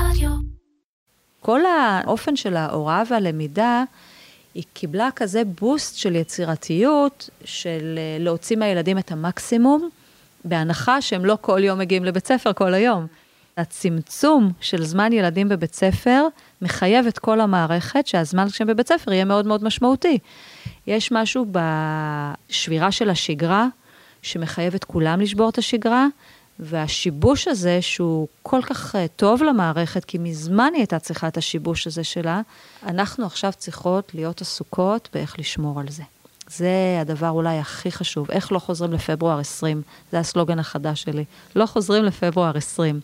רדיו. כל האופן של ההוראה והלמידה, היא קיבלה כזה בוסט של יצירתיות, של אה, להוציא מהילדים את המקסימום, בהנחה שהם לא כל יום מגיעים לבית ספר כל היום. הצמצום של זמן ילדים בבית ספר מחייב את כל המערכת שהזמן כשהם בבית ספר יהיה מאוד מאוד משמעותי. יש משהו בשבירה של השגרה, שמחייב את כולם לשבור את השגרה, והשיבוש הזה, שהוא כל כך uh, טוב למערכת, כי מזמן היא הייתה צריכה את השיבוש הזה שלה, אנחנו עכשיו צריכות להיות עסוקות באיך לשמור על זה. זה הדבר אולי הכי חשוב, איך לא חוזרים לפברואר 20, זה הסלוגן החדש שלי, לא חוזרים לפברואר 20.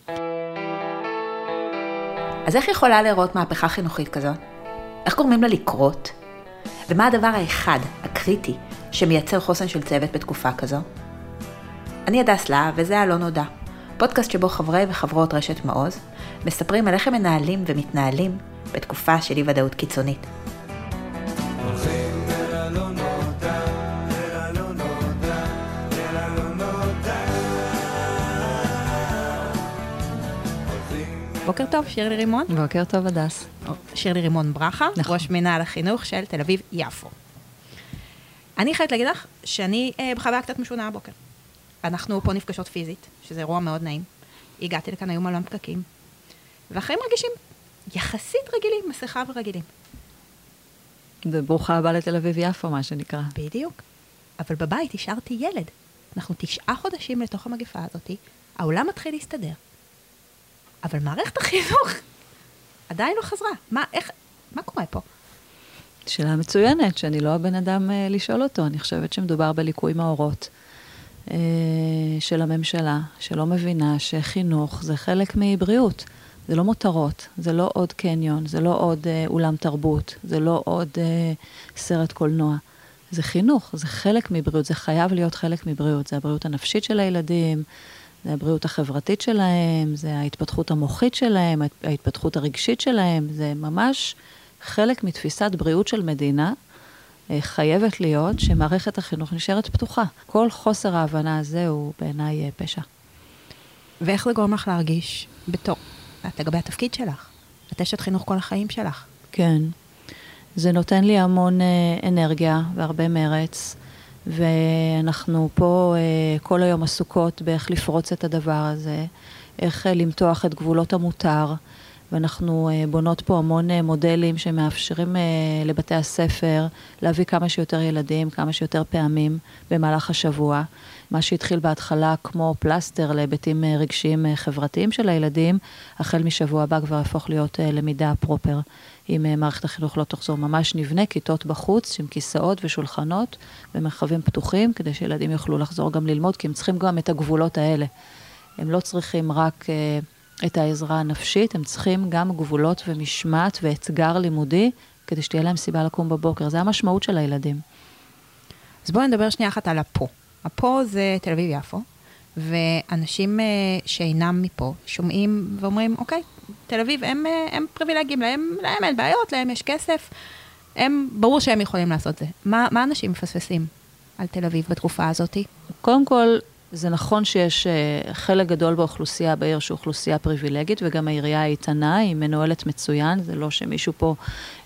אז איך יכולה להיראות מהפכה חינוכית כזאת? איך גורמים לה לקרות? ומה הדבר האחד, הקריטי, שמייצר חוסן של צוות בתקופה כזו? אני הדס להב, וזה הלא נודע. פודקאסט שבו חברי וחברות רשת מעוז מספרים על איך הם מנהלים ומתנהלים בתקופה של אי ודאות קיצונית. בוקר טוב, שירלי רימון. בוקר טוב, הדס. שירלי רימון ברכה, נכון. ראש מנהל החינוך של תל אביב-יפו. אני חייבת להגיד לך שאני אה, בחוויה קצת משונה הבוקר. אנחנו פה נפגשות פיזית, שזה אירוע מאוד נעים. הגעתי לכאן, היו מלא פקקים. והחיים רגישים יחסית רגילים, מסכה ורגילים. וברוכה הבאה לתל אביב-יפו, מה שנקרא. בדיוק. אבל בבית השארתי ילד. אנחנו תשעה חודשים לתוך המגפה הזאת, העולם מתחיל להסתדר. אבל מערכת החינוך עדיין לא חזרה. מה, איך, מה קורה פה? שאלה מצוינת, שאני לא הבן אדם אה, לשאול אותו. אני חושבת שמדובר בליקוי מאורות של הממשלה, שלא מבינה שחינוך זה חלק מבריאות. זה לא מותרות, זה לא עוד קניון, זה לא עוד אה, אולם תרבות, זה לא עוד אה, סרט קולנוע. זה חינוך, זה חלק מבריאות, זה חייב להיות חלק מבריאות. זה הבריאות הנפשית של הילדים, זה הבריאות החברתית שלהם, זה ההתפתחות המוחית שלהם, ההת- ההתפתחות הרגשית שלהם, זה ממש חלק מתפיסת בריאות של מדינה. אה, חייבת להיות שמערכת החינוך נשארת פתוחה. כל חוסר ההבנה הזה הוא בעיניי אה, פשע. ואיך זה גורם לך להרגיש בתור, את לגבי התפקיד שלך? את אשת חינוך כל החיים שלך. כן. זה נותן לי המון אה, אנרגיה והרבה מרץ, ואנחנו פה אה, כל היום עסוקות באיך לפרוץ את הדבר הזה, איך אה, למתוח את גבולות המותר, ואנחנו אה, בונות פה המון אה, מודלים שמאפשרים אה, לבתי הספר להביא כמה שיותר ילדים, כמה שיותר פעמים במהלך השבוע. מה שהתחיל בהתחלה כמו פלסטר להיבטים רגשיים חברתיים של הילדים, החל משבוע הבא כבר יהפוך להיות למידה פרופר. אם מערכת החינוך לא תחזור, ממש נבנה כיתות בחוץ עם כיסאות ושולחנות במרחבים פתוחים, כדי שילדים יוכלו לחזור גם ללמוד, כי הם צריכים גם את הגבולות האלה. הם לא צריכים רק אה, את העזרה הנפשית, הם צריכים גם גבולות ומשמעת ואתגר לימודי, כדי שתהיה להם סיבה לקום בבוקר. זה המשמעות של הילדים. אז בואו נדבר שנייה אחת על הפה. הפה זה תל אביב-יפו, ואנשים אה, שאינם מפה שומעים ואומרים, אוקיי, תל אביב הם, אה, הם פריבילגיים, להם, להם אין בעיות, להם יש כסף, הם, ברור שהם יכולים לעשות זה. מה, מה אנשים מפספסים על תל אביב בתקופה הזאת? קודם כל, זה נכון שיש אה, חלק גדול באוכלוסייה בעיר שהוא אוכלוסייה פריבילגית, וגם העירייה איתנה, היא מנוהלת מצוין, זה לא שמישהו פה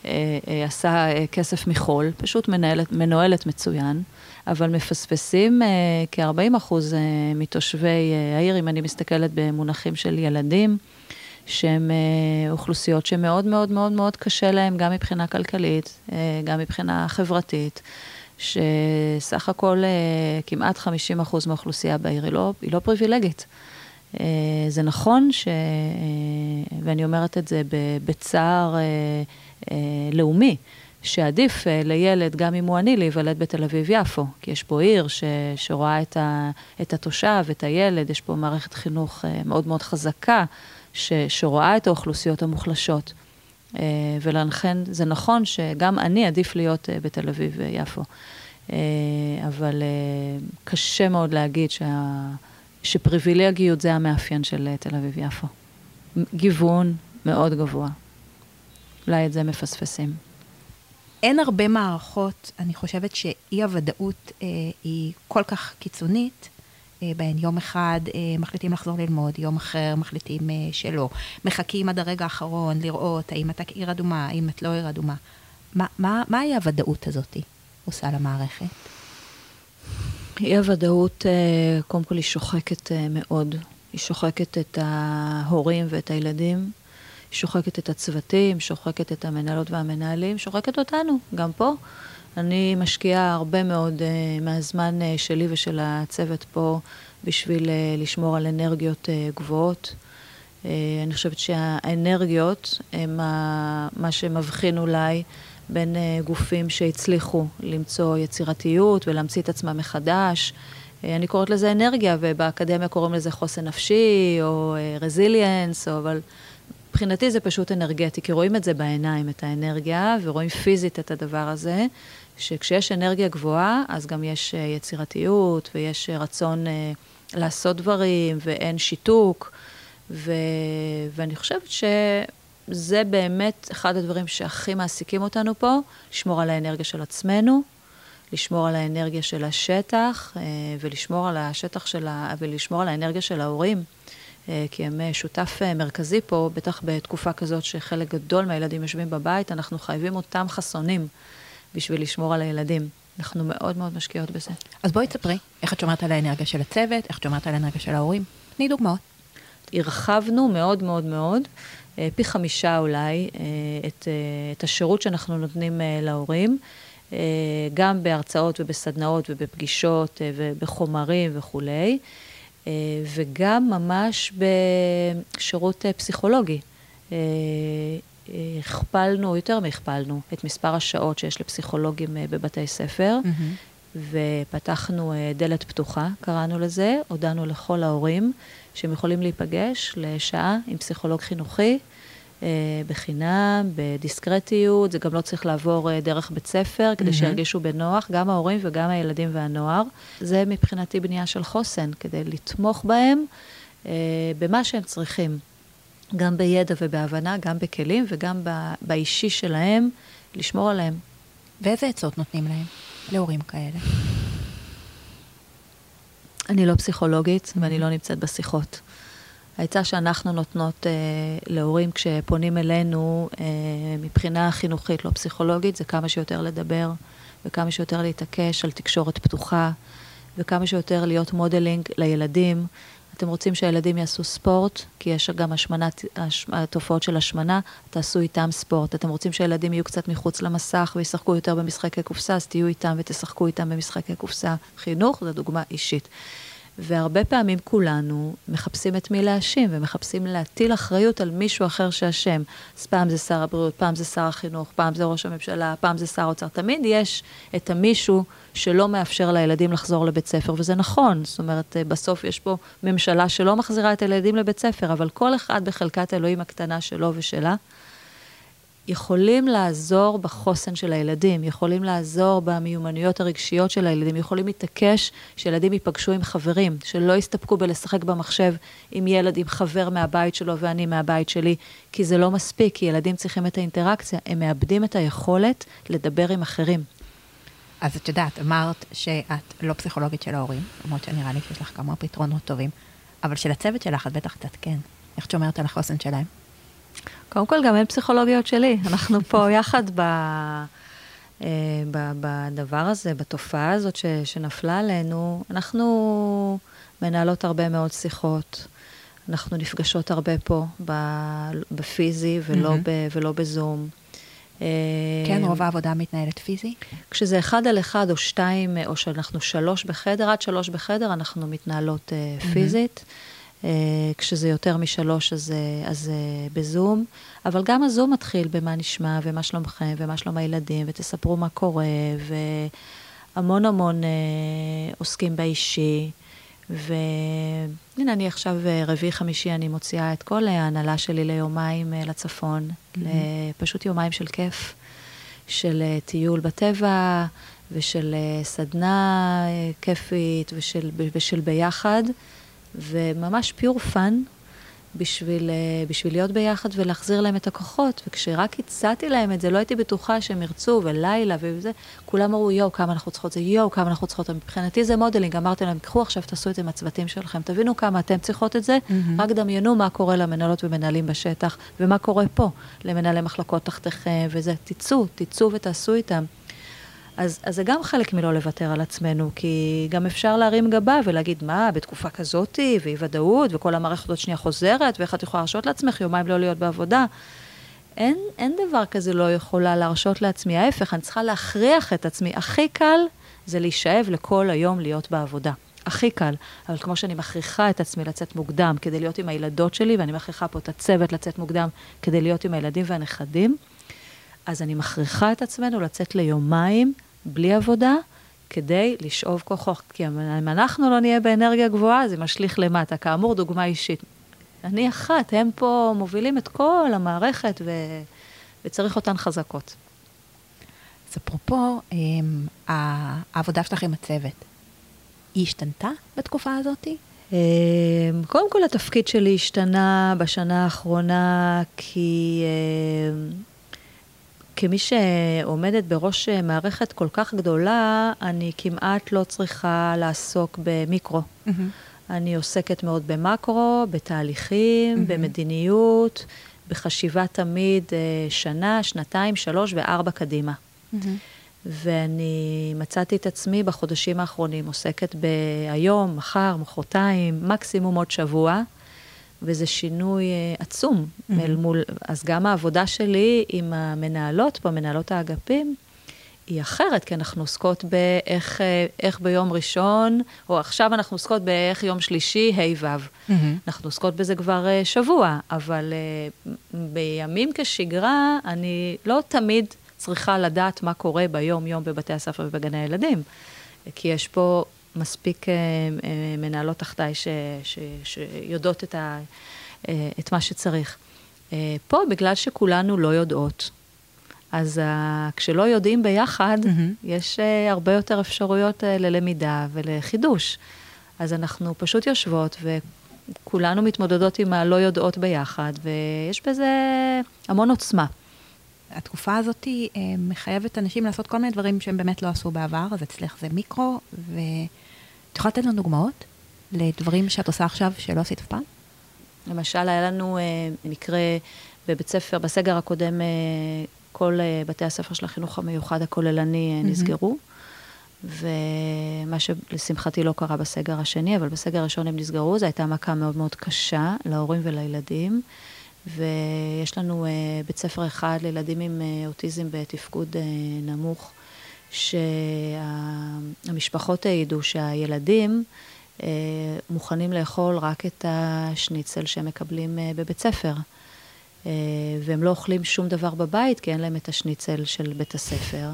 אה, אה, עשה אה, כסף מחול, פשוט מנהלת, מנוהלת מצוין, אבל מפספסים אה, כ-40 אחוז אה, מתושבי אה, העיר, אם אני מסתכלת במונחים של ילדים, שהם אה, אוכלוסיות שמאוד מאוד מאוד מאוד קשה להם, גם מבחינה כלכלית, אה, גם מבחינה חברתית. שסך הכל אה, כמעט 50% מהאוכלוסייה בעיר היא לא, היא לא פריבילגית. אה, זה נכון, ש... אה, ואני אומרת את זה בצער לאומי, שעדיף לילד, גם אם הוא עני, להיוולד בתל אביב-יפו, כי יש פה עיר ש... שרואה את, ה... את התושב, את הילד, יש פה מערכת חינוך מאוד מאוד חזקה, ש... שרואה את האוכלוסיות המוחלשות. ולכן זה נכון שגם אני עדיף להיות בתל אביב-יפו. אה, אבל אה, קשה מאוד להגיד שה... שפריבילגיות זה המאפיין של אה, תל אביב-יפו. גיוון מאוד גבוה. אולי את זה מפספסים. אין הרבה מערכות, אני חושבת שאי הוודאות אה, היא כל כך קיצונית, אה, בהן. יום אחד אה, מחליטים לחזור ללמוד, יום אחר מחליטים אה, שלא. מחכים עד הרגע האחרון לראות האם אתה עיר אדומה, האם את לא עיר אדומה. מה, מה, מה היא הוודאות הזאת עושה למערכת? אי הוודאות, אה, קודם כל היא שוחקת אה, מאוד. היא שוחקת את ההורים ואת הילדים, שוחקת את הצוותים, שוחקת את המנהלות והמנהלים, שוחקת אותנו, גם פה. אני משקיעה הרבה מאוד אה, מהזמן אה, שלי ושל הצוות פה בשביל אה, לשמור על אנרגיות אה, גבוהות. אה, אני חושבת שהאנרגיות הם ה- מה שמבחין אולי בין אה, גופים שהצליחו למצוא יצירתיות ולהמציא את עצמם מחדש. אה, אני קוראת לזה אנרגיה, ובאקדמיה קוראים לזה חוסן נפשי, או רזיליאנס, אבל מבחינתי זה פשוט אנרגטי, כי רואים את זה בעיניים, את האנרגיה, ורואים פיזית את הדבר הזה, שכשיש אנרגיה גבוהה, אז גם יש אה, יצירתיות, ויש אה, רצון אה, לעשות דברים, ואין שיתוק, ו... ואני חושבת שזה באמת אחד הדברים שהכי מעסיקים אותנו פה, לשמור על האנרגיה של עצמנו, לשמור על האנרגיה של השטח, אה, ולשמור על השטח של ה... ולשמור על האנרגיה של ההורים. אה, כי הם אה, שותף מרכזי פה, בטח בתקופה כזאת שחלק גדול מהילדים יושבים בבית, אנחנו חייבים אותם חסונים בשביל לשמור על הילדים. אנחנו מאוד מאוד משקיעות בזה. אז בואי תספרי, איך את שומרת על האנרגיה של הצוות, איך את שומרת על האנרגיה של ההורים. תני דוגמאות. הרחבנו מאוד מאוד מאוד, פי חמישה אולי, אה, את, אה, את השירות שאנחנו נותנים אה, להורים, אה, גם בהרצאות ובסדנאות ובפגישות אה, ובחומרים וכולי, אה, וגם ממש בשירות אה, פסיכולוגי. אה, אה, הכפלנו, יותר מהכפלנו, את מספר השעות שיש לפסיכולוגים אה, בבתי ספר. ופתחנו אה, דלת פתוחה, קראנו לזה, הודענו לכל ההורים שהם יכולים להיפגש לשעה עם פסיכולוג חינוכי, אה, בחינם, בדיסקרטיות, זה גם לא צריך לעבור אה, דרך בית ספר, כדי שירגישו בנוח, גם ההורים וגם הילדים והנוער. זה מבחינתי בנייה של חוסן, כדי לתמוך בהם אה, במה שהם צריכים, גם בידע ובהבנה, גם בכלים וגם ב- באישי שלהם, לשמור עליהם. ואיזה עצות נותנים להם, להורים כאלה? אני לא פסיכולוגית ואני לא נמצאת בשיחות. העצה שאנחנו נותנות אה, להורים כשפונים אלינו אה, מבחינה חינוכית, לא פסיכולוגית, זה כמה שיותר לדבר וכמה שיותר להתעקש על תקשורת פתוחה וכמה שיותר להיות modeling לילדים. אתם רוצים שהילדים יעשו ספורט, כי יש גם השמנת, הש, תופעות של השמנה, תעשו איתם ספורט. אתם רוצים שהילדים יהיו קצת מחוץ למסך וישחקו יותר במשחקי קופסה, אז תהיו איתם ותשחקו איתם במשחקי קופסה. חינוך זו דוגמה אישית. והרבה פעמים כולנו מחפשים את מי להאשים, ומחפשים להטיל אחריות על מישהו אחר שאשם. אז פעם זה שר הבריאות, פעם זה שר החינוך, פעם זה ראש הממשלה, פעם זה שר האוצר. תמיד יש את המישהו שלא מאפשר לילדים לחזור לבית ספר, וזה נכון. זאת אומרת, בסוף יש פה ממשלה שלא מחזירה את הילדים לבית ספר, אבל כל אחד בחלקת אלוהים הקטנה שלו ושלה. יכולים לעזור בחוסן של הילדים, יכולים לעזור במיומנויות הרגשיות של הילדים, יכולים להתעקש שילדים ייפגשו עם חברים, שלא יסתפקו בלשחק במחשב עם ילד, עם חבר מהבית שלו ואני מהבית שלי, כי זה לא מספיק, כי ילדים צריכים את האינטראקציה, הם מאבדים את היכולת לדבר עם אחרים. אז את יודעת, אמרת שאת לא פסיכולוגית של ההורים, למרות שנראה לי שיש לך כמה פתרונות טובים, אבל של הצוות שלך את בטח קצת כן. איך את שומרת על החוסן שלהם? קודם כל, גם אין פסיכולוגיות שלי. אנחנו פה יחד ב, אה, ב, בדבר הזה, בתופעה הזאת ש, שנפלה עלינו. אנחנו מנהלות הרבה מאוד שיחות. אנחנו נפגשות הרבה פה, ב, בפיזי ולא, מהמם. ב, ולא בזום. אה, כן, רוב העבודה מתנהלת פיזי? כשזה אחד על אחד או שתיים, או שאנחנו שלוש בחדר, עד שלוש בחדר, אנחנו מתנהלות uh, פיזית. Uh, כשזה יותר משלוש, אז, uh, אז uh, בזום. אבל גם הזום מתחיל במה נשמע, ומה שלומכם, ומה שלום הילדים, ותספרו מה קורה, והמון המון uh, עוסקים באישי. והנה, אני עכשיו, רביעי חמישי, אני מוציאה את כל ההנהלה שלי ליומיים לצפון, mm-hmm. פשוט יומיים של כיף. של אה, טיול בטבע ושל אה, סדנה אה, כיפית ושל, ושל ביחד, וממש pure fun בשביל, אה, בשביל להיות ביחד ולהחזיר להם את הכוחות. וכשרק הצעתי להם את זה, לא הייתי בטוחה שהם ירצו, ולילה וזה, כולם אמרו, יואו, כמה אנחנו צריכות זה, יואו, כמה אנחנו צריכות. מבחינתי זה modeling, אמרתי להם, קחו עכשיו, תעשו את זה עם הצוותים שלכם, תבינו כמה אתם צריכות את זה, מהמם. רק דמיינו מה קורה למנהלות ומנהלים בשטח, ומה קורה פה, למנהלי מחלקות תחתיכם, וזה, תצאו, תצאו ותעשו איתם. אז, אז זה גם חלק מלא לוותר על עצמנו, כי גם אפשר להרים גבה ולהגיד, מה, בתקופה כזאתי, ואי ודאות, וכל המערכת עוד שנייה חוזרת, ואיך את יכולה להרשות לעצמך יומיים לא להיות בעבודה? אין, אין דבר כזה לא יכולה להרשות לעצמי, ההפך, אני צריכה להכריח את עצמי. הכי קל זה להישאב לכל היום להיות בעבודה. הכי קל. אבל כמו שאני מכריחה את עצמי לצאת מוקדם כדי להיות עם הילדות שלי, ואני מכריחה פה את הצוות לצאת מוקדם כדי להיות עם הילדים והנכדים, אז אני מכריחה את עצמנו לצאת ליומיים בלי עבודה, כדי לשאוב כוחות. כי אם אנחנו לא נהיה באנרגיה גבוהה, זה משליך למטה. כאמור, דוגמה אישית. אני אחת, הם פה מובילים את כל המערכת, ו... וצריך אותן חזקות. אז אפרופו, אמ, העבודה שלך עם הצוות, היא השתנתה בתקופה הזאת? אמ, קודם כל, התפקיד שלי השתנה בשנה האחרונה, כי אמ, כמי שעומדת בראש מערכת כל כך גדולה, אני כמעט לא צריכה לעסוק במיקרו. אני עוסקת מאוד במקרו, בתהליכים, מהמם. במדיניות, בחשיבה תמיד אה, שנה, שנתיים, שלוש וארבע קדימה. ואני מצאתי את עצמי בחודשים האחרונים עוסקת בהיום, מחר, מחרתיים, מקסימום עוד שבוע, וזה שינוי אה, עצום Mhm. אל מול, אז גם העבודה שלי עם המנהלות פה, מנהלות האגפים, היא אחרת, כי אנחנו עוסקות באיך אה, איך ביום ראשון, או עכשיו אנחנו עוסקות באיך יום שלישי, ה' ו'. אנחנו עוסקות בזה כבר אה, שבוע, אבל אה, בימים כשגרה, אני לא תמיד צריכה לדעת מה קורה ביום-יום בבתי הספר ובגני הילדים, כי יש פה מספיק אה, אה, מנהלות תחתיי ש, ש, שיודעות את, ה, אה, את מה שצריך. פה, בגלל שכולנו לא יודעות, אז כשלא יודעים ביחד, מהמם. יש הרבה יותר אפשרויות ללמידה ולחידוש. אז אנחנו פשוט יושבות וכולנו מתמודדות עם הלא יודעות ביחד, ויש בזה המון עוצמה. התקופה הזאת מחייבת אנשים לעשות כל מיני דברים שהם באמת לא עשו בעבר, אז אצלך זה מיקרו, ואת יכולה לתת לנו דוגמאות לדברים שאת עושה עכשיו שלא עשית אף פעם? למשל, היה לנו uh, מקרה בבית ספר, בסגר הקודם, uh, כל uh, בתי הספר של החינוך המיוחד הכוללני מהמם. נסגרו, ומה שלשמחתי לא קרה בסגר השני, אבל בסגר הראשון הם נסגרו, זו הייתה מכה מאוד מאוד קשה להורים ולילדים. ויש לנו uh, בית ספר אחד לילדים עם uh, אוטיזם בתפקוד uh, נמוך, שהמשפחות העידו שהילדים uh, מוכנים לאכול רק את השניצל שהם מקבלים uh, בבית ספר. Uh, והם לא אוכלים שום דבר בבית, כי אין להם את השניצל של בית הספר.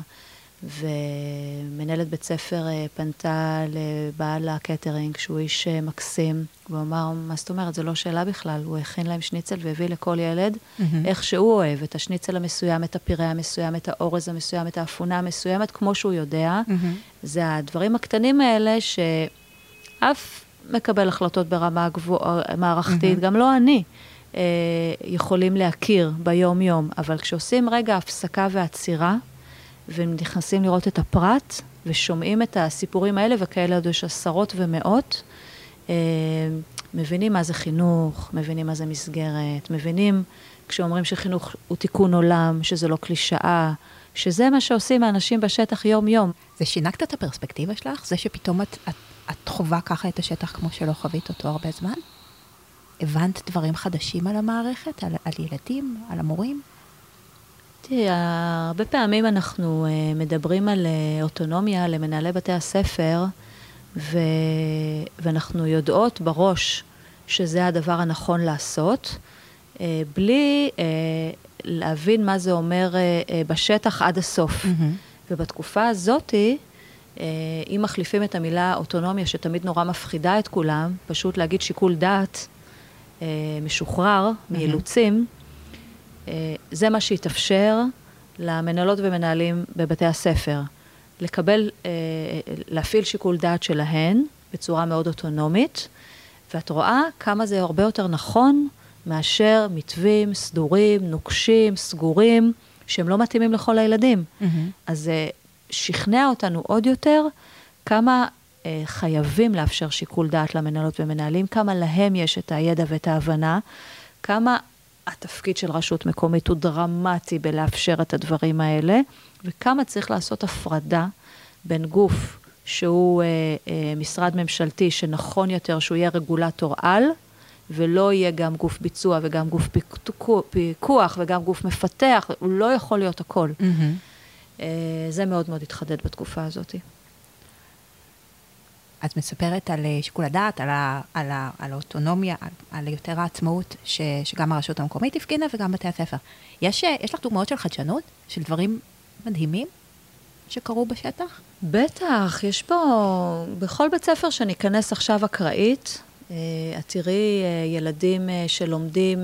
ומנהלת בית ספר אה, פנתה לבעל הקטרינג, שהוא איש אה, מקסים, והוא אמר, מה זאת אומרת, זו לא שאלה בכלל, הוא הכין להם שניצל והביא לכל ילד מהמם. איך שהוא אוהב, את השניצל המסוים, את הפירה המסוים, את האורז המסוים, את האפונה המסוימת, כמו שהוא יודע. מהמם. זה הדברים הקטנים האלה שאף מקבל החלטות ברמה גבוהה, מערכתית, מהמם. גם לא אני, אה, יכולים להכיר ביום-יום. אבל כשעושים רגע הפסקה ועצירה, ונכנסים לראות את הפרט, ושומעים את הסיפורים האלה, וכאלה עוד יש עשרות ומאות, אה, מבינים מה זה חינוך, מבינים מה זה מסגרת, מבינים כשאומרים שחינוך הוא תיקון עולם, שזה לא קלישאה, שזה מה שעושים האנשים בשטח יום-יום. זה שינה קצת את הפרספקטיבה שלך? זה שפתאום את, את, את חווה ככה את השטח כמו שלא חווית אותו הרבה זמן? הבנת דברים חדשים על המערכת, על, על ילדים, על המורים? תראי, הרבה פעמים אנחנו uh, מדברים על uh, אוטונומיה למנהלי בתי הספר, ו... ואנחנו יודעות בראש שזה הדבר הנכון לעשות, בלי להבין מה זה אומר בשטח עד הסוף. ובתקופה הזאתי, אה, אם מחליפים את המילה אוטונומיה, שתמיד נורא מפחידה את כולם, פשוט להגיד שיקול דעת אה, משוחרר מאילוצים, אה, זה מה שיתאפשר למנהלות ומנהלים בבתי הספר. לקבל, אה, להפעיל שיקול דעת שלהן בצורה מאוד אוטונומית, ואת רואה כמה זה הרבה יותר נכון מאשר מתווים סדורים, נוקשים, סגורים, שהם לא מתאימים לכל הילדים. אז זה שכנע אותנו עוד יותר כמה אה, חייבים לאפשר שיקול דעת למנהלות ומנהלים, כמה להם יש את הידע ואת ההבנה, כמה התפקיד של רשות מקומית הוא דרמטי בלאפשר את הדברים האלה, וכמה צריך לעשות הפרדה בין גוף שהוא אה, אה, משרד ממשלתי שנכון יותר שהוא יהיה רגולטור על, ולא יהיה גם גוף ביצוע וגם גוף פיקוח, וגם גוף מפתח, הוא לא יכול להיות הכל. אה, זה מאוד מאוד התחדד בתקופה הזאת. את מספרת על אה, שיקול הדעת, על, ה, על, ה, על האוטונומיה, על, על יותר העצמאות ש, שגם הרשות המקומית הפגינה וגם בתי הספר. יש, אה, יש לך דוגמאות של חדשנות? של דברים מדהימים שקרו בשטח? בטח, יש פה, בכל בית ספר שאני אכנס עכשיו אקראית, אה, את תראי ילדים שלומדים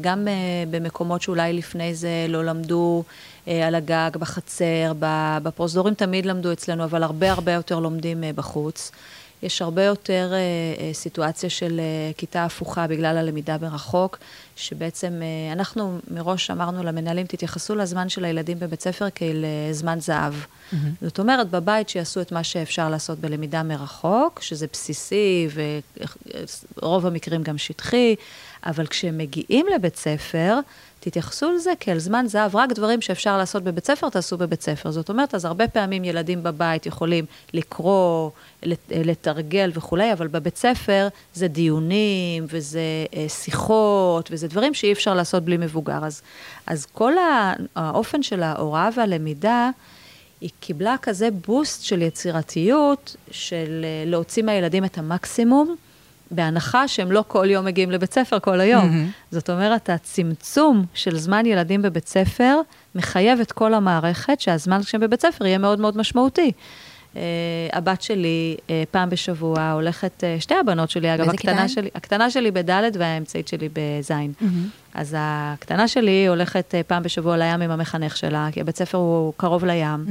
גם במקומות שאולי לפני זה לא למדו על הגג, בחצר, בפרוזדורים תמיד למדו אצלנו, אבל הרבה הרבה יותר לומדים בחוץ. יש הרבה יותר אה, אה, סיטואציה של אה, כיתה הפוכה בגלל הלמידה מרחוק, שבעצם אה, אנחנו מראש אמרנו למנהלים, תתייחסו לזמן של הילדים בבית ספר כאל אה, זמן זהב. Mm-hmm. זאת אומרת, בבית שיעשו את מה שאפשר לעשות בלמידה מרחוק, שזה בסיסי ורוב המקרים גם שטחי, אבל כשהם מגיעים לבית ספר, תתייחסו לזה כאל זמן זהב, רק דברים שאפשר לעשות בבית ספר, תעשו בבית ספר. זאת אומרת, אז הרבה פעמים ילדים בבית יכולים לקרוא, לת- לתרגל וכולי, אבל בבית ספר זה דיונים, וזה אה, שיחות, וזה דברים שאי אפשר לעשות בלי מבוגר. אז, אז כל האופן של ההוראה והלמידה, היא קיבלה כזה בוסט של יצירתיות, של אה, להוציא מהילדים את המקסימום, בהנחה שהם לא כל יום מגיעים לבית ספר כל היום. Mm-hmm. זאת אומרת, הצמצום של זמן ילדים בבית ספר מחייב את כל המערכת שהזמן כשהם בבית ספר יהיה מאוד מאוד משמעותי. Uh, הבת שלי uh, פעם בשבוע הולכת, uh, שתי הבנות שלי, אגב, הקטנה? שלי, הקטנה שלי בד' והאמצעית שלי בז'. אז הקטנה שלי הולכת uh, פעם בשבוע לים עם המחנך שלה, כי הבית ספר הוא קרוב לים,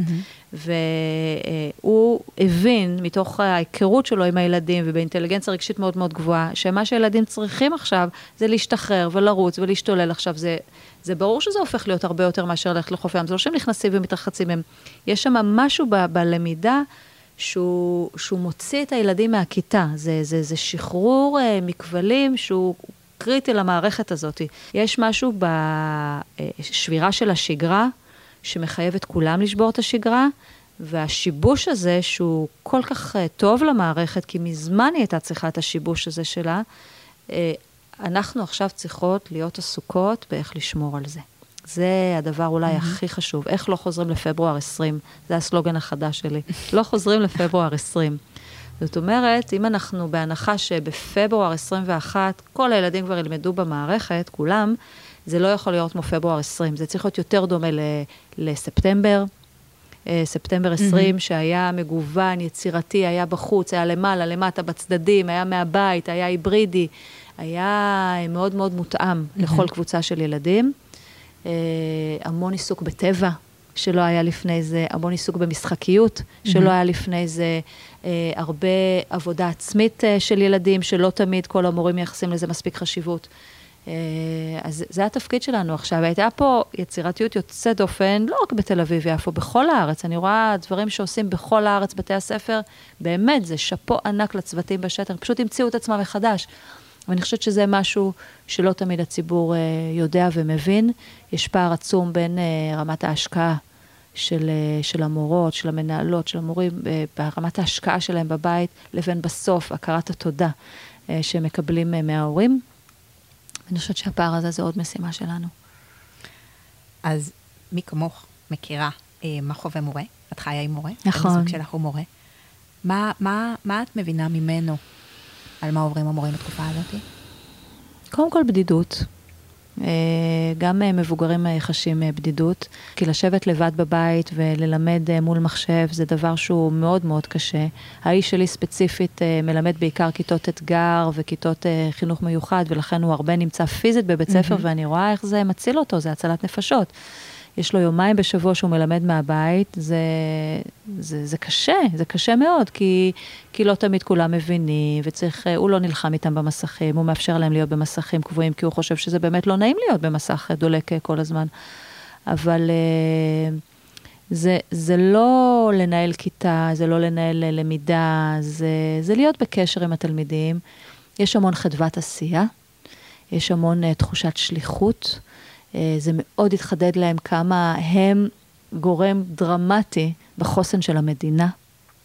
והוא הבין מתוך ההיכרות שלו עם הילדים ובאינטליגנציה רגשית מאוד מאוד גבוהה, שמה שילדים צריכים עכשיו זה להשתחרר ולרוץ ולהשתולל עכשיו. זה, זה ברור שזה הופך להיות הרבה יותר מאשר ללכת לחוף ים, זה לא שהם נכנסים ומתרחצים, הם, יש שם משהו ב, בלמידה שהוא, שהוא מוציא את הילדים מהכיתה. זה, זה, זה שחרור uh, מכבלים שהוא קריטי למערכת הזאת. יש משהו בשבירה של השגרה, שמחייב את כולם לשבור את השגרה, והשיבוש הזה, שהוא כל כך uh, טוב למערכת, כי מזמן היא הייתה צריכה את השיבוש הזה שלה, uh, אנחנו עכשיו צריכות להיות עסוקות באיך לשמור על זה. זה הדבר אולי mm-hmm. הכי חשוב. איך לא חוזרים לפברואר 20? זה הסלוגן החדש שלי. לא חוזרים לפברואר 20. זאת אומרת, אם אנחנו בהנחה שבפברואר 21 כל הילדים כבר ילמדו במערכת, כולם, זה לא יכול להיות כמו פברואר 20. זה צריך להיות יותר דומה ל- לספטמבר. אה, ספטמבר 20, mm-hmm. שהיה מגוון, יצירתי, היה בחוץ, היה למעלה, למטה, בצדדים, היה מהבית, היה היברידי, היה מאוד מאוד מותאם mm-hmm. לכל קבוצה של ילדים. אה, המון עיסוק בטבע, שלא היה לפני זה, המון עיסוק במשחקיות, שלא היה לפני זה, אה, הרבה עבודה עצמית אה, של ילדים, שלא תמיד כל המורים מייחסים לזה מספיק חשיבות. אז זה התפקיד שלנו עכשיו. הייתה פה יצירתיות יוצאת דופן, לא רק בתל אביב-יפו, בכל הארץ. אני רואה דברים שעושים בכל הארץ, בתי הספר, באמת, זה שאפו ענק לצוותים בשטח, פשוט המציאו את עצמם מחדש. ואני חושבת שזה משהו שלא תמיד הציבור אה, יודע ומבין. יש פער עצום בין אה, רמת ההשקעה של, אה, של המורות, של המנהלות, של המורים, ברמת ההשקעה שלהם בבית, לבין בסוף הכרת התודה שהם מקבלים מההורים. אני חושבת שהפער הזה זה עוד משימה שלנו. אז מי כמוך מכירה אה, מה חווה מורה? את חיה עם מורה? נכון. הזוג שלך הוא מורה. מה, מה, מה את מבינה ממנו על מה עוברים המורים בתקופה הזאת? קודם כל בדידות. אה, גם אה, מבוגרים אה, חשים בדידות, כי לשבת לבד בבית וללמד מול מחשב זה דבר שהוא מאוד מאוד קשה. האיש שלי ספציפית מלמד בעיקר כיתות אתגר וכיתות חינוך מיוחד, ולכן הוא הרבה נמצא פיזית בבית ספר, מהמם. ואני רואה איך זה מציל אותו, זה הצלת נפשות. יש לו יומיים בשבוע שהוא מלמד מהבית, זה, זה, זה קשה, זה קשה מאוד, כי, כי לא תמיד כולם מבינים, וצריך, הוא לא נלחם איתם במסכים, הוא מאפשר להם להיות במסכים קבועים, כי הוא חושב שזה באמת לא נעים להיות במסך דולק אה, כל הזמן. אבל אה, זה, זה לא לנהל כיתה, זה לא לנהל אה, למידה, זה, זה להיות בקשר עם התלמידים. יש המון חדוות עשייה, יש המון תחושת שליחות. Uh, זה מאוד התחדד להם כמה הם גורם דרמטי בחוסן של המדינה.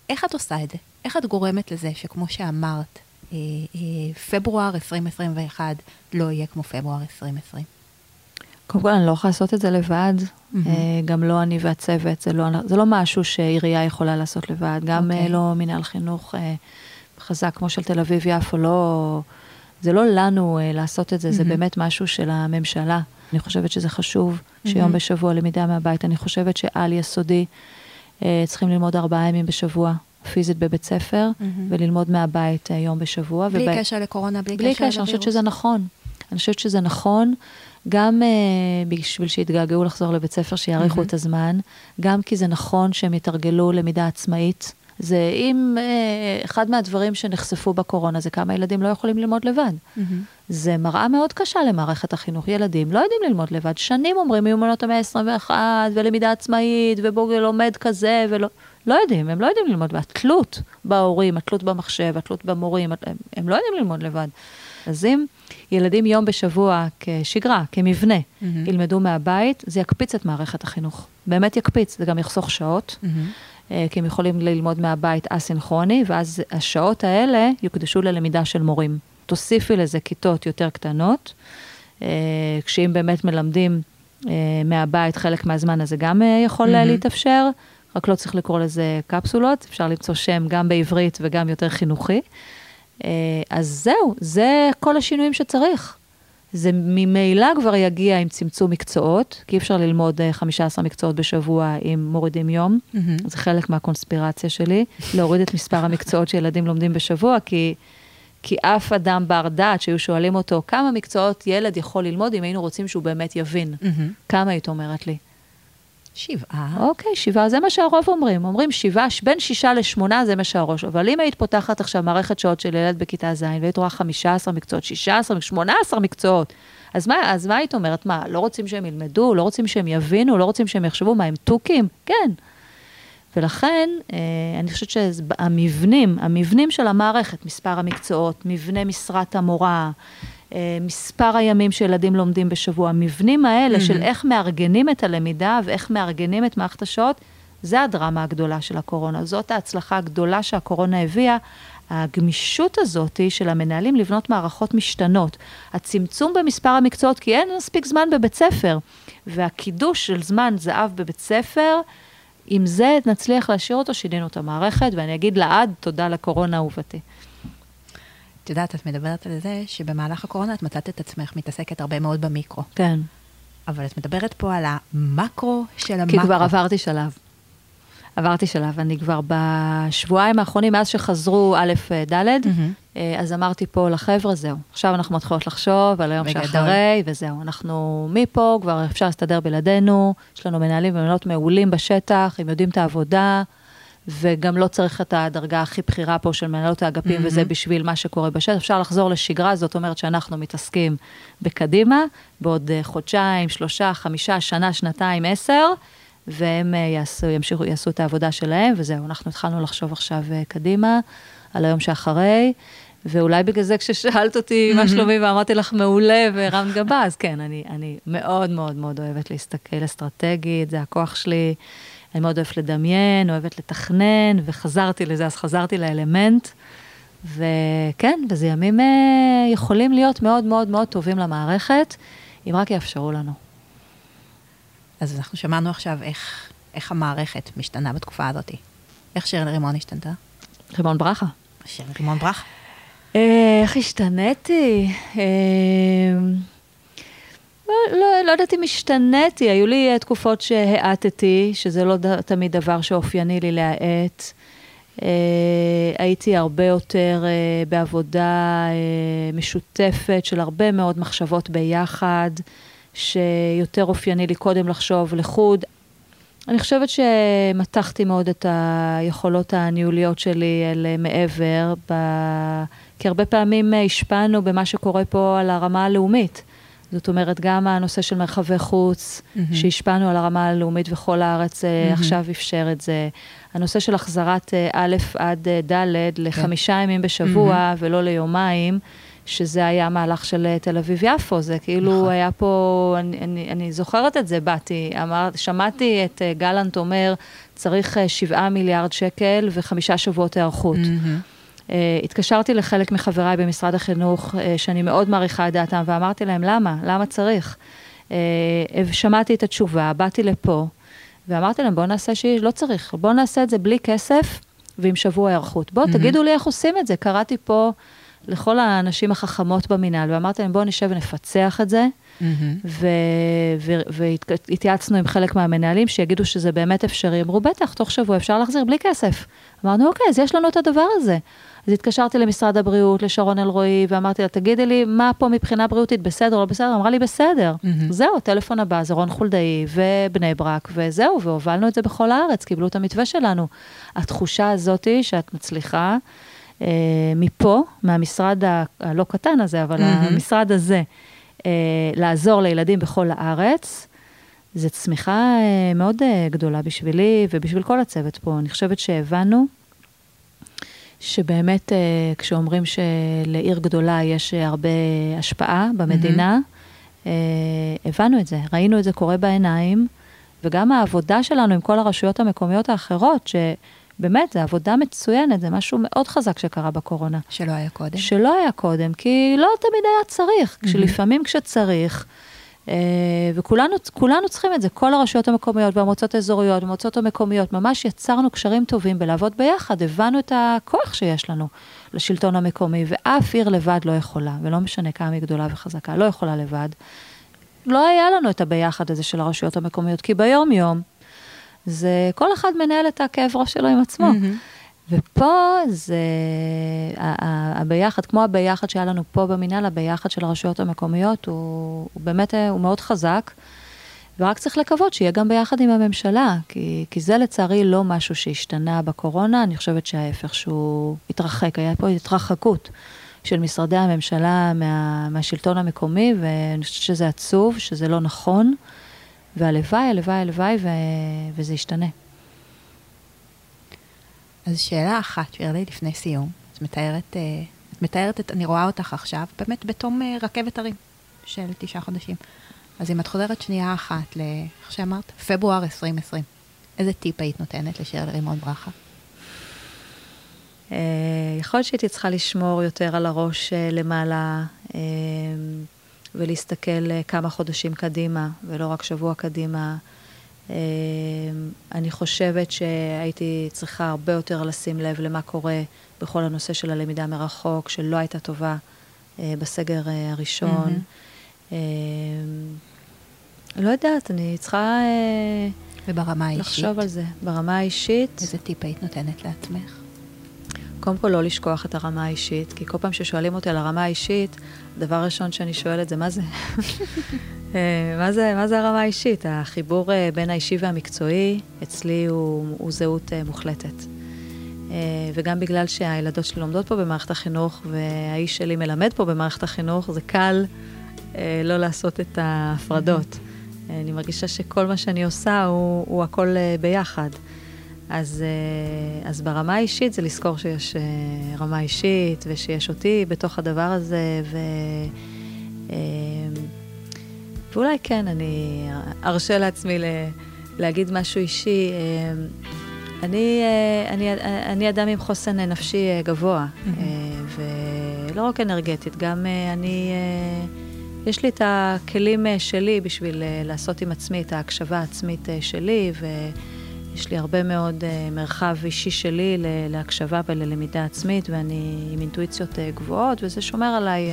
איך את עושה את זה? איך את גורמת לזה שכמו שאמרת, אה, אה, פברואר 2021 לא יהיה כמו פברואר 2020? קודם כל, אני לא יכולה לעשות את זה לבד. Mm-hmm. גם לא אני והצוות, זה לא, זה לא משהו שעירייה יכולה לעשות לבד. גם okay. אוקיי. לא מנהל חינוך חזק כמו של תל אביב-יפו, לא... זה לא לנו לעשות את זה, mm-hmm. זה באמת משהו של הממשלה. אני חושבת שזה חשוב שיום mm-hmm. בשבוע למידה מהבית. אני חושבת שעל יסודי צריכים ללמוד ארבעה ימים בשבוע. פיזית בבית ספר, mm-hmm. וללמוד מהבית יום בשבוע. בלי ובא... קשר לקורונה, בלי, בלי קשר לווירוס. קשר, אני חושבת שזה נכון. אני חושבת שזה נכון, גם uh, בשביל שיתגעגעו לחזור לבית ספר, שיאריכו mm-hmm. את הזמן, גם כי זה נכון שהם יתרגלו למידה עצמאית. זה אם uh, אחד מהדברים שנחשפו בקורונה זה כמה ילדים לא יכולים ללמוד לבד. Mm-hmm. זה מראה מאוד קשה למערכת החינוך. ילדים לא יודעים ללמוד לבד. שנים אומרים מיומנות המאה ה-21, ולמידה עצמאית, ובוגר לומד כזה, ולא... לא יודעים, הם לא יודעים ללמוד, והתלות בהורים, התלות במחשב, התלות במורים, הם, הם לא יודעים ללמוד לבד. אז אם ילדים יום בשבוע כשגרה, כמבנה, mm-hmm. ילמדו מהבית, זה יקפיץ את מערכת החינוך. באמת יקפיץ, זה גם יחסוך שעות, mm-hmm. כי הם יכולים ללמוד מהבית אסינכרוני, ואז השעות האלה יוקדשו ללמידה של מורים. תוסיפי לזה כיתות יותר קטנות, אה, כשאם באמת מלמדים אה, מהבית חלק מהזמן, אז זה גם יכול mm-hmm. להתאפשר. רק לא צריך לקרוא לזה קפסולות, אפשר למצוא שם גם בעברית וגם יותר חינוכי. אה, אז זהו, זה כל השינויים שצריך. זה ממילא כבר יגיע עם צמצום מקצועות, כי אי אפשר ללמוד 15 אה, מקצועות בשבוע אם מורידים יום. Mm-hmm. זה חלק מהקונספירציה שלי, להוריד את מספר המקצועות שילדים לומדים בשבוע, כי, כי אף אדם בר דעת שהיו שואלים אותו, כמה מקצועות ילד יכול ללמוד אם היינו רוצים שהוא באמת יבין? Mm-hmm. כמה היית אומרת לי? שבעה. אוקיי, שבעה, זה מה שהרוב אומרים. אומרים שבעה, בין שישה לשמונה זה מה שהראש. אבל אם היית פותחת עכשיו מערכת שעות של ילד בכיתה ז', והיית רואה 15 מקצועות, 16, 18 מקצועות, אז מה, אז מה היית אומרת? מה, לא רוצים שהם ילמדו? לא רוצים שהם יבינו? לא רוצים שהם יחשבו? מה, הם תוכים? כן. ולכן, אה, אני חושבת שהמבנים, המבנים של המערכת, מספר המקצועות, מבנה משרת המורה, מספר הימים שילדים לומדים בשבוע, המבנים האלה mm-hmm. של איך מארגנים את הלמידה ואיך מארגנים את מערכת השעות, זה הדרמה הגדולה של הקורונה. זאת ההצלחה הגדולה שהקורונה הביאה. הגמישות הזאת של המנהלים לבנות מערכות משתנות. הצמצום במספר המקצועות, כי אין מספיק זמן בבית ספר, והקידוש של זמן זהב בבית ספר, עם זה נצליח להשאיר אותו, שינינו את המערכת, ואני אגיד לעד תודה לקורונה אהובתי. את יודעת, את מדברת על זה שבמהלך הקורונה את מצאת את עצמך מתעסקת הרבה מאוד במיקרו. כן. אבל את מדברת פה על המקרו של המקרו. כי כבר עברתי שלב. עברתי שלב, אני כבר בשבועיים האחרונים, מאז שחזרו א' ד', mm-hmm. אז אמרתי פה לחבר'ה, זהו, עכשיו אנחנו מתחילות לחשוב על היום בגדול. שאחרי, וזהו, אנחנו מפה, כבר אפשר להסתדר בלעדינו, יש לנו מנהלים ומנהלות מעולים בשטח, הם יודעים את העבודה, וגם לא צריך את הדרגה הכי בכירה פה של מנהלות האגפים, mm-hmm. וזה בשביל מה שקורה בשטח. אפשר לחזור לשגרה, זאת אומרת שאנחנו מתעסקים בקדימה, בעוד uh, חודשיים, שלושה, חמישה, שנה, שנתיים, עשר, והם uh, יעשו, ימשיכו, יעשו את העבודה שלהם, וזהו, אנחנו התחלנו לחשוב עכשיו uh, קדימה, על היום שאחרי. ואולי בגלל זה כששאלת אותי מה שלומי ואמרתי לך מעולה והרמת גבה, אז כן, אני, אני מאוד מאוד מאוד אוהבת להסתכל אסטרטגית, זה הכוח שלי. אני מאוד אוהבת לדמיין, אוהבת לתכנן, וחזרתי לזה, אז חזרתי לאלמנט. וכן, וזה ימים אה, יכולים להיות מאוד מאוד מאוד טובים למערכת, אם רק יאפשרו לנו. אז אנחנו שמענו עכשיו איך, איך המערכת משתנה בתקופה הזאת. איך שירל רימון השתנתה? רימון ברכה. שירל רימון ברכה. אה, איך השתניתי? אה, לא, לא, לא יודעת אם השתניתי, היו לי תקופות שהאטתי, שזה לא ד, תמיד דבר שאופייני לי להאט. Uh, הייתי הרבה יותר uh, בעבודה uh, משותפת של הרבה מאוד מחשבות ביחד. שיותר אופייני לי קודם לחשוב לחוד. אני חושבת שמתחתי מאוד את היכולות הניהוליות שלי אל מעבר, ב... כי הרבה פעמים השפענו במה שקורה פה על הרמה הלאומית. זאת אומרת, גם הנושא של מרחבי חוץ, mm-hmm. שהשפענו על הרמה הלאומית וכל הארץ mm-hmm. עכשיו אפשר את זה. הנושא של החזרת אה, א' עד אה, ד' לחמישה כן. ימים בשבוע mm-hmm. ולא ליומיים, שזה היה מהלך של תל אביב-יפו, זה כאילו נכון. היה פה, אני, אני, אני זוכרת את זה, באתי, אמר, שמעתי את גלנט אומר, צריך שבעה מיליארד שקל וחמישה שבועות היערכות. Mm-hmm. Uh, התקשרתי לחלק מחבריי במשרד החינוך, uh, שאני מאוד מעריכה את דעתם, ואמרתי להם, למה? למה צריך? Uh, שמעתי את התשובה, באתי לפה, ואמרתי להם, בואו נעשה שלא צריך, בואו נעשה את זה בלי כסף ועם שבוע היערכות. בואו, mm-hmm. תגידו לי איך עושים את זה. קראתי פה לכל האנשים החכמות במינהל, ואמרתי להם, בואו נשב ונפצח את זה. Mm-hmm. והתייעצנו עם חלק מהמנהלים שיגידו שזה באמת אפשרי. אמרו, בטח, תוך שבוע אפשר להחזיר בלי כסף. אמרנו, אוקיי, אז יש לנו את הדבר הזה. אז התקשרתי למשרד הבריאות, לשרון אלרועי, ואמרתי לה, תגידי לי, מה פה מבחינה בריאותית, בסדר או לא בסדר? אמרה לי, בסדר. Mm-hmm. זהו, הטלפון הבא זה רון חולדאי ובני ברק, וזהו, והובלנו את זה בכל הארץ, קיבלו את המתווה שלנו. התחושה הזאתי שאת מצליחה, אה, מפה, מהמשרד ה- הלא קטן הזה, אבל mm-hmm. המשרד הזה, אה, לעזור לילדים בכל הארץ, זו צמיחה אה, מאוד אה, גדולה בשבילי ובשביל כל הצוות פה. אני חושבת שהבנו שבאמת אה, כשאומרים שלעיר גדולה יש אה, הרבה השפעה במדינה, mm-hmm. הבנו את זה, ראינו את זה קורה בעיניים, וגם העבודה שלנו עם כל הרשויות המקומיות האחרות, שבאמת, זו עבודה מצוינת, זה משהו מאוד חזק שקרה בקורונה. שלא היה קודם. שלא היה קודם, כי לא תמיד היה צריך, mm-hmm. כשלפעמים כשצריך, וכולנו צריכים את זה, כל הרשויות המקומיות והמועצות האזוריות, המועצות המקומיות, ממש יצרנו קשרים טובים בלעבוד ביחד, הבנו את הכוח שיש לנו לשלטון המקומי, ואף עיר לבד לא יכולה, ולא משנה כמה היא גדולה וחזקה, לא יכולה לבד. לא היה לנו את הביחד הזה של הרשויות המקומיות, כי ביום-יום, זה כל אחד מנהל את הכאב ראש שלו עם עצמו. Mm-hmm. ופה זה הביחד, כמו הביחד שהיה לנו פה במינהל, הביחד של הרשויות המקומיות הוא, הוא באמת, הוא מאוד חזק. ורק צריך לקוות שיהיה גם ביחד עם הממשלה, כי, כי זה לצערי לא משהו שהשתנה בקורונה, אני חושבת שההפך, שהוא התרחק, היה פה התרחקות של משרדי הממשלה מה, מהשלטון המקומי, ואני חושבת שזה עצוב, שזה לא נכון, והלוואי, הלוואי, הלוואי, וזה ישתנה. אז שאלה אחת, שירלי, לפני סיום. את מתארת, אה, את מתארת, את, אני רואה אותך עכשיו, באמת בתום אה, רכבת הרים של תשעה חודשים. אז אם את חוזרת שנייה אחת, איך שאמרת? פברואר 2020, איזה טיפ היית נותנת לשירלי רימון ברכה? אה, יכול להיות שהייתי צריכה לשמור יותר על הראש למעלה ולהסתכל כמה חודשים קדימה, ולא רק שבוע קדימה. אמ, אני חושבת שהייתי צריכה הרבה יותר לשים לב למה קורה בכל הנושא של הלמידה מרחוק, שלא הייתה טובה אה, בסגר אה, הראשון. Mm-hmm. לא יודעת, אני צריכה... אה, וברמה האישית? לחשוב על זה. ברמה האישית... איזה טיפ היית נותנת לעצמך? קודם כל, לא לשכוח את הרמה האישית, כי כל פעם ששואלים אותי על הרמה האישית, הדבר הראשון שאני שואלת זה, מה זה? אה, מה זה, מה זה הרמה האישית? החיבור אה, בין האישי והמקצועי, אצלי הוא, הוא זהות אה, מוחלטת. וגם בגלל שהילדות שלי לומדות פה במערכת החינוך, והאיש שלי מלמד פה במערכת החינוך, זה קל לא לעשות את ההפרדות. אני מרגישה שכל מה שאני עושה הוא, הוא הכל ביחד. אז, אז ברמה האישית זה לזכור שיש רמה אישית, ושיש אותי בתוך הדבר הזה, ו... ואולי כן, אני ארשה לעצמי ל, להגיד משהו אישי. אה, אני, אה, אני, אני אדם עם חוסן נפשי אה, גבוה. ולא רק אנרגטית, גם אני, יש לי את הכלים שלי בשביל לעשות עם עצמי את ההקשבה העצמית שלי, ויש לי הרבה מאוד מרחב אישי שלי להקשבה וללמידה עצמית, ואני עם אינטואיציות גבוהות, וזה שומר עליי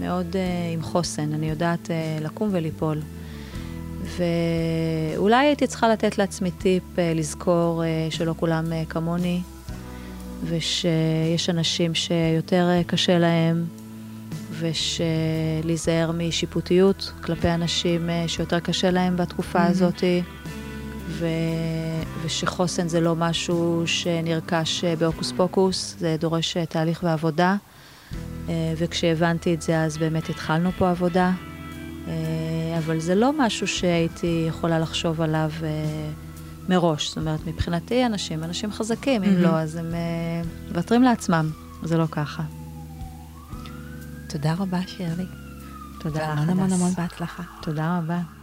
מאוד uh, עם חוסן, אני יודעת uh, לקום וליפול. ואולי הייתי צריכה לתת לעצמי טיפ uh, לזכור uh, שלא כולם uh, כמוני, ושיש אנשים שיותר uh, קשה להם, ושלהיזהר משיפוטיות כלפי אנשים אה, שיותר קשה להם בתקופה מהמם. הזאת, ו... ושחוסן זה לא משהו שנרכש אה, בהוקוס פוקוס, זה דורש אה, תהליך ועבודה. אה, וכשהבנתי את זה, אז באמת התחלנו פה עבודה. אבל זה לא משהו שהייתי יכולה לחשוב עליו מראש. זאת אומרת, מבחינתי אנשים, אנשים חזקים, אם מהמם. לא, אז הם מוותרים לעצמם. זה לא ככה. תודה רבה, שירלי. תודה לך, המון המון הדס. המון בהצלחה. תודה רבה.